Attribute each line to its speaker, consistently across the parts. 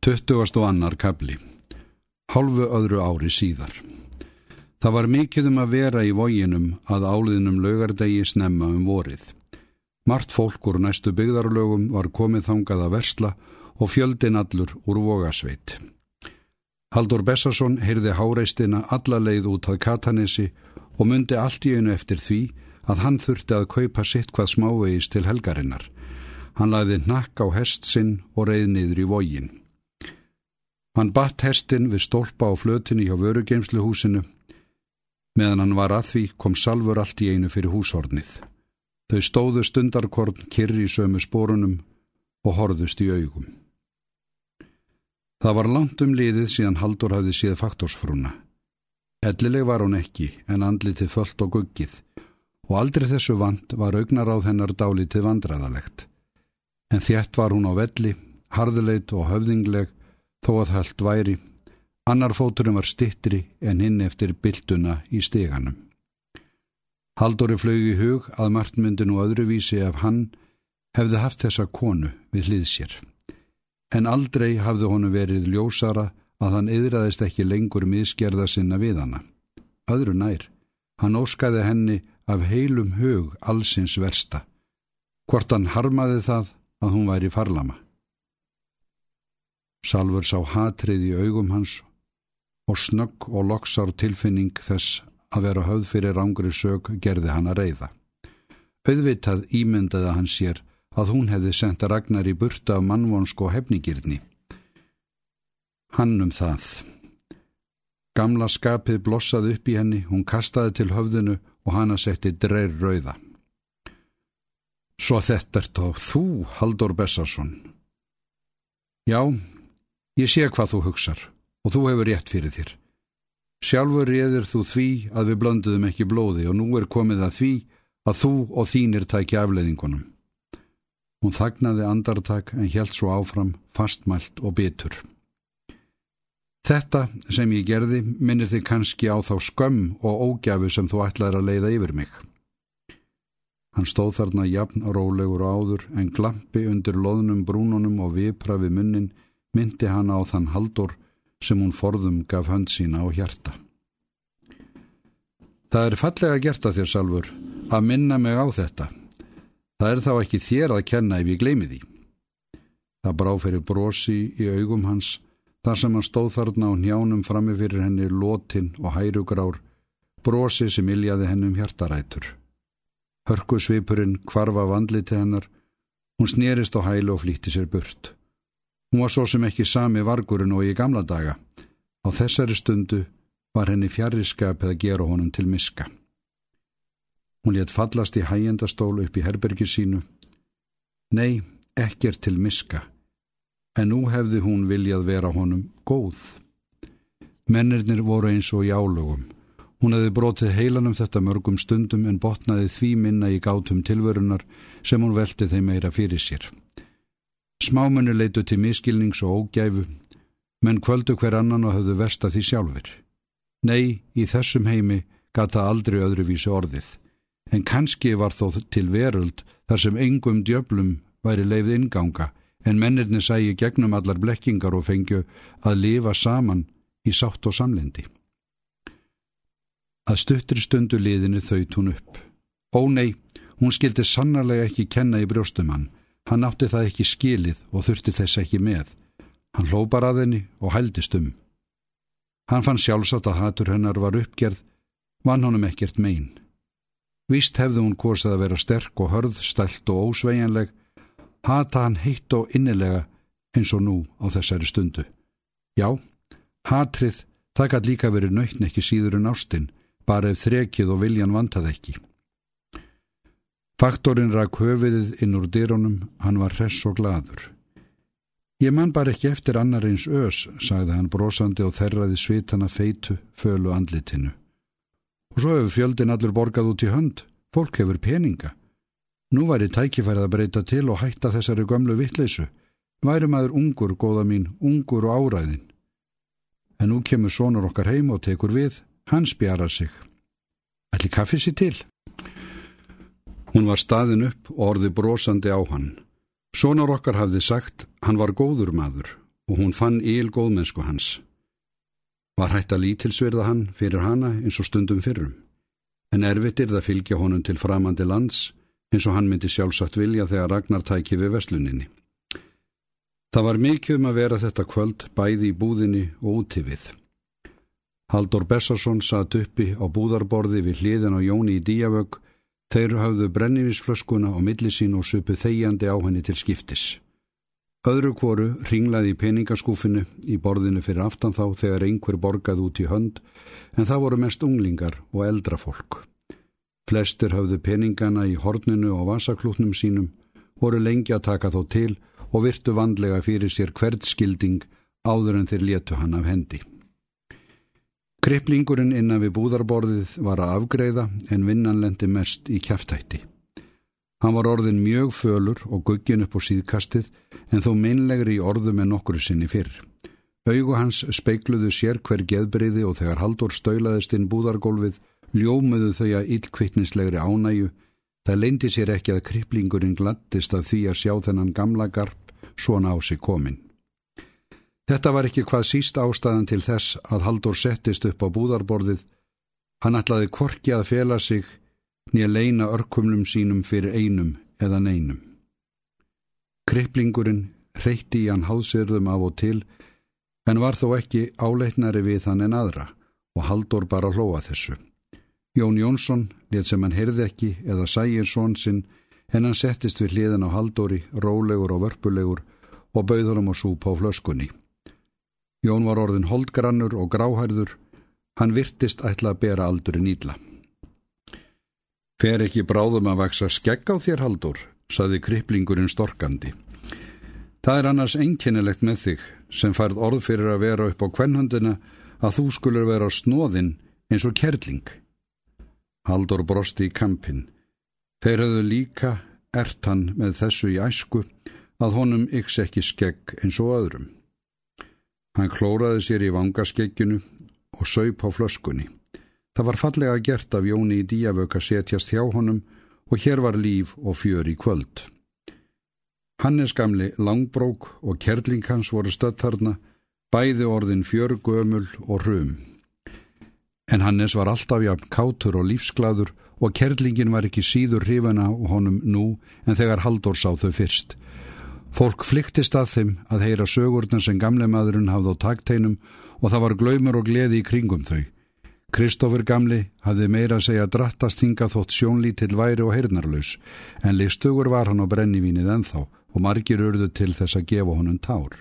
Speaker 1: 20. og annar kabli. Hálfu öðru ári síðar. Það var mikið um að vera í vóginum að áliðnum laugardegi snemma um vorið. Mart fólk úr næstu byggðarlögum var komið þangað að versla og fjöldin allur úr vogasveit. Haldur Bessarsson heyrði háreistina alla leið út að Katanesi og myndi allt í einu eftir því að hann þurfti að kaupa sitt hvað smávegis til helgarinnar. Hann lagði nakk á hest sinn og reið niður í vógin. Hann batt hestin við stólpa á flötinni hjá vörugeimsluhúsinu. Meðan hann var að því kom salfur allt í einu fyrir húshornið. Þau stóðu stundarkorn kyrri í sömu spórunum og horðust í augum. Það var langt um liðið síðan Haldur hafði síð faktorsfrúna. Ellileg var hún ekki en andlitið föllt og guggið og aldrei þessu vant var augnar á þennar dálitið vandraðalegt. En þétt var hún á velli, harðuleit og höfðingleg þó að höllt væri. Annar fóturum var stittri en hinn eftir byltuna í steganum. Haldóri flög í hug að martmyndi nú öðruvísi ef hann hefði haft þessa konu við hlið sér. En aldrei hafði honu verið ljósara að hann yðraðist ekki lengur miðskerða sinna við hana. Öðru nær, hann óskaði henni af heilum hug allsins versta. Hvort hann harmaði það að hún væri farlama. Salfur sá hatrið í augum hans og snögg og loksár tilfinning þess að vera höfð fyrir rángri sög gerði hann að reyða. Auðvitað ímyndaði hann sér að hún hefði sendt ragnar í burta af mannvonsk og hefnigirni. Hann um það. Gamla skapið blossaði upp í henni, hún kastaði til höfðinu og hann að setti dreir rauða. Svo þetta er þá þú, Haldur Bessarsson. Já, Ég sé hvað þú hugsar og þú hefur rétt fyrir þér. Sjálfur reyður þú því að við blönduðum ekki blóði og nú er komið að því að þú og þínir tækja afleðingunum. Hún þagnaði andartak en helt svo áfram, fastmælt og bitur. Þetta sem ég gerði minnir þig kannski á þá skömm og ógjafu sem þú ætlaði að leiða yfir mig. Hann stóð þarna jafn rólegur áður en glampi undir loðnum brúnunum og vipra við munnin myndi hann á þann haldur sem hún forðum gaf hönd sína á hjarta. Það er fallega gert að þér, Salfur, að minna mig á þetta. Það er þá ekki þér að kenna ef ég gleymi því. Það brá fyrir brosi í augum hans, þar sem hann stóð þarna á njánum frammi fyrir henni lótin og hærugrár, brosi sem iljaði hennum hjartarætur. Hörku svipurinn kvarfa vandli til hennar, hún snerist á hælu og flýtti sér burt. Hún var svo sem ekki sami vargurinn og í gamla daga. Á þessari stundu var henni fjariskap eða gera honum til miska. Hún létt fallast í hægjendastól upp í herbergi sínu. Nei, ekkert til miska, en nú hefði hún viljað vera honum góð. Mennirnir voru eins og í álugum. Hún hefði brotið heilanum þetta mörgum stundum en botnaði því minna í gátum tilverunar sem hún velti þeim meira fyrir sér. Smámunni leitu til miskilnings og ógæfu, menn kvöldu hver annan og höfðu versta því sjálfur. Nei, í þessum heimi gata aldrei öðruvísi orðið, en kannski var þó til veröld þar sem engum djöblum væri leifð inganga, en mennirni sægi gegnum allar blekkingar og fengju að lifa saman í sátt og samlendi. Að stuttri stundu liðinu þaut hún upp. Ó nei, hún skildi sannarlega ekki kenna í brjóstum Hann átti það ekki skilið og þurfti þess ekki með. Hann hlópar að henni og hældist um. Hann fann sjálfsagt að hatur hennar var uppgerð, vann honum ekkert megin. Vist hefði hún korsið að vera sterk og hörð, stælt og ósveianleg, hata hann heitt og innilega eins og nú á þessari stundu. Já, hatrið, gæti líka verið nöytn ekki síður en ástinn, bara ef þrekið og viljan vantað ekki. Faktorinn rak höfiðið inn úr dýrónum, hann var hress og gladur. Ég man bara ekki eftir annar eins ös, sagði hann brosandi og þerraði svitana feitu, fölu andlitinu. Og svo hefur fjöldin allur borgað út í hönd, fólk hefur peninga. Nú væri tækifærið að breyta til og hætta þessari gömlu vittleysu. Væri maður ungur, góða mín, ungur og áræðin. En nú kemur sonur okkar heim og tekur við, hann spjarar sig. Ætli kaffið sér til? Hún var staðin upp og orði brosandi á hann. Sónar okkar hafði sagt, hann var góður maður og hún fann íl góðmennsku hans. Var hægt að lítilsverða hann fyrir hana eins og stundum fyrrum, en erfitt er það fylgja honum til framandi lands eins og hann myndi sjálfsagt vilja þegar Ragnar tæki við vesluninni. Það var mikið um að vera þetta kvöld bæði í búðinni og úti við. Haldur Bessarsson satt uppi á búðarborði við hliðin á Jóni í Díavögg, þeir hafðu brennivísflöskuna á millisín og supu þegjandi á henni til skiptis. Öðru kvoru ringlaði í peningaskúfinu í borðinu fyrir aftan þá þegar einhver borgaði út í hönd en það voru mest unglingar og eldra fólk. Flestir hafðu peningana í horninu og vasaklútnum sínum, voru lengi að taka þó til og virtu vandlega fyrir sér hvert skilding áður en þeir letu hann af hendi. Kriplingurinn innan við búðarborðið var að afgreiða en vinnan lendi mest í kæftætti. Hann var orðin mjög fölur og guggin upp á síðkastið en þó meinlegri í orðum en okkur sinni fyrr. Augu hans speikluðu sér hver geðbriði og þegar Haldur stöulaðist inn búðargólfið ljómuðu þau að illkvittnislegri ánæju. Það leindi sér ekki að kriplingurinn glattist af því að sjá þennan gamla garp svona á sig komin. Þetta var ekki hvað síst ástæðan til þess að Haldur settist upp á búðarborðið. Hann ætlaði korki að fela sig nýja leina örkumlum sínum fyrir einum eða neinum. Kriplingurinn reytti í hann háðsirðum af og til en var þó ekki áleitnari við hann en aðra og Haldur bara hlóa þessu. Jón Jónsson let sem hann heyrði ekki eða sægir són sinn en hann settist við hliðan á Haldóri, rólegur og vörpulegur og bauður um að súpa á flöskunni. Jón var orðin holdgrannur og gráhærður, hann virtist ætla að bera aldurinn ídla. Fer ekki bráðum að vaksa skegg á þér haldur, saði kriplingurinn storkandi. Það er annars einkennilegt með þig sem færð orð fyrir að vera upp á kvennhandina að þú skulur vera snóðinn eins og kerling. Haldur brosti í kampin. Þeir höfðu líka ert hann með þessu í æsku að honum yks ekki skegg eins og öðrum. Hann klóraði sér í vangaskegginu og saup á flöskunni. Það var fallega gert af Jóni í díavöka setjast hjá honum og hér var líf og fjör í kvöld. Hannes gamli langbrók og kerling hans voru stöttarna, bæði orðin fjör gömul og rum. En Hannes var alltaf jafn kátur og lífsglaður og kerlingin var ekki síður hrifana honum nú en þegar Haldur sá þau fyrst. Fólk flyktist að þeim að heyra sögurna sem gamle maðurinn hafði á takteinum og það var glaumur og gleði í kringum þau. Kristófur Gamli hafði meira að segja drattast hinga þótt sjónlítill væri og heyrnarlaus en listugur var hann á brennivínið enþá og margir urðu til þess að gefa honum tár.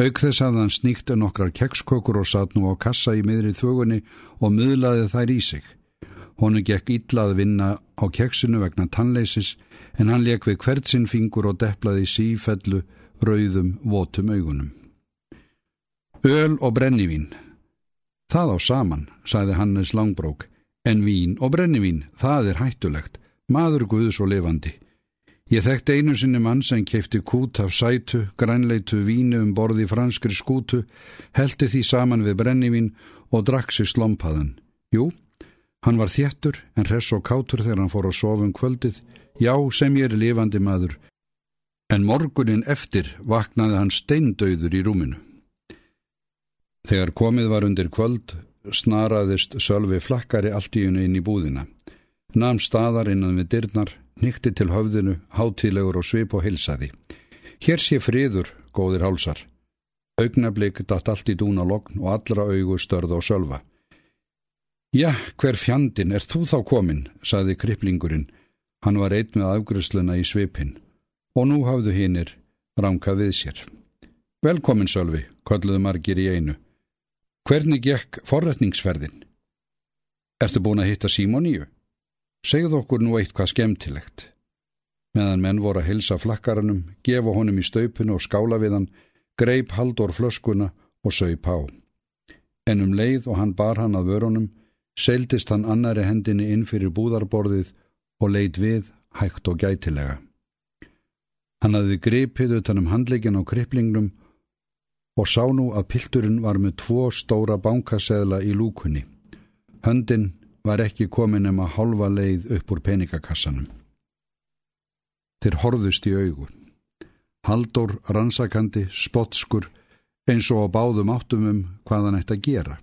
Speaker 1: Auk þess að hann sníkti nokkrar kekskökur og satt nú á kassa í miðri þögunni og miðlaði þær í sig. Honu gekk illað vinna á keksinu vegna tannleisis en hann leik við hvert sinn fingur og deplaði sífellu, rauðum, votum augunum. Öl og brennivín Það á saman, sagði Hannes Langbrók, en vín og brennivín, það er hættulegt, maður guðs og lifandi. Ég þekkt einu sinni mann sem keipti kút af sætu, grænleitu vínu um borði franskri skútu, heldi því saman við brennivín og drakk sér slompaðan. Jú, hann var þjættur en hress og kátur þegar hann fór að sofa um kvöldið, já sem ég er lifandi maður. En morgunin eftir vaknaði hann steindauður í rúminu. Þegar komið var undir kvöld snaraðist Sölvi flakkari allt í unni inn í búðina. Nam staðar innan við dyrnar, nýtti til höfðinu, hátilegur og svip og hilsaði. Hér sé friður, góðir hálsar. Augnablík datt allt í dúna lokn og allra augu störð og sölva. Já, hver fjandin er þú þá komin, saði kriplingurinn. Hann var eitt með afgrusluna í svipin. Og nú hafðu hinnir ránkað við sér. Velkomin, Sölvi, kolluðu margir í einu. Hvernig gekk forrætningsferðin? Ertu búin að hitta Símoníu? Segð okkur nú eitthvað skemmtilegt. Meðan menn voru að hilsa flakkaranum, gefa honum í staupinu og skála við hann, greip Haldur flöskuna og saup á. En um leið og hann bar hann að vörunum, seildist hann annari hendinni inn fyrir búðarborðið og leit við hægt og gætilega. Hann hafði gripið utan um handleikin á kriplingnum og sá nú að pilturinn var með tvo stóra bankaseðla í lúkunni. Höndin var ekki komin um að halva leið upp úr peningakassanum. Þeir horðust í augu. Haldur, rannsakandi, spottskur, eins og á báðum áttum um hvað hann ætti að gera.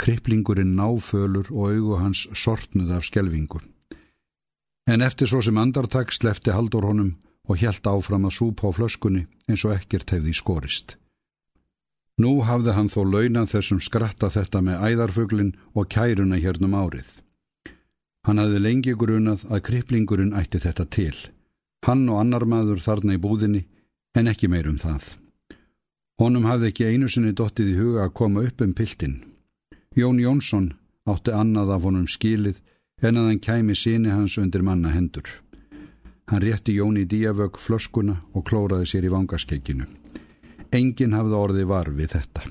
Speaker 1: Kriplingurinn náfölur og augu hans sortnuð af skelvingu. En eftir svo sem andartak slefti haldur honum og hjælt áfram að súpa á flöskunni eins og ekkert hefði skorist. Nú hafði hann þó launað þessum skratta þetta með æðarfuglin og kæruna hérnum árið. Hann hafði lengi grunað að kriplingurinn ætti þetta til. Hann og annar maður þarna í búðinni en ekki meirum það. Honum hafði ekki einu sinni dottið í huga að koma upp um piltin. Jón Jónsson átti annað af honum skilið en að hann kæmi síni hans undir manna hendur. Hann rétti Jón í díavög flöskuna og klóraði sér í vangaskekkinu. Engin hafði orði var við þetta.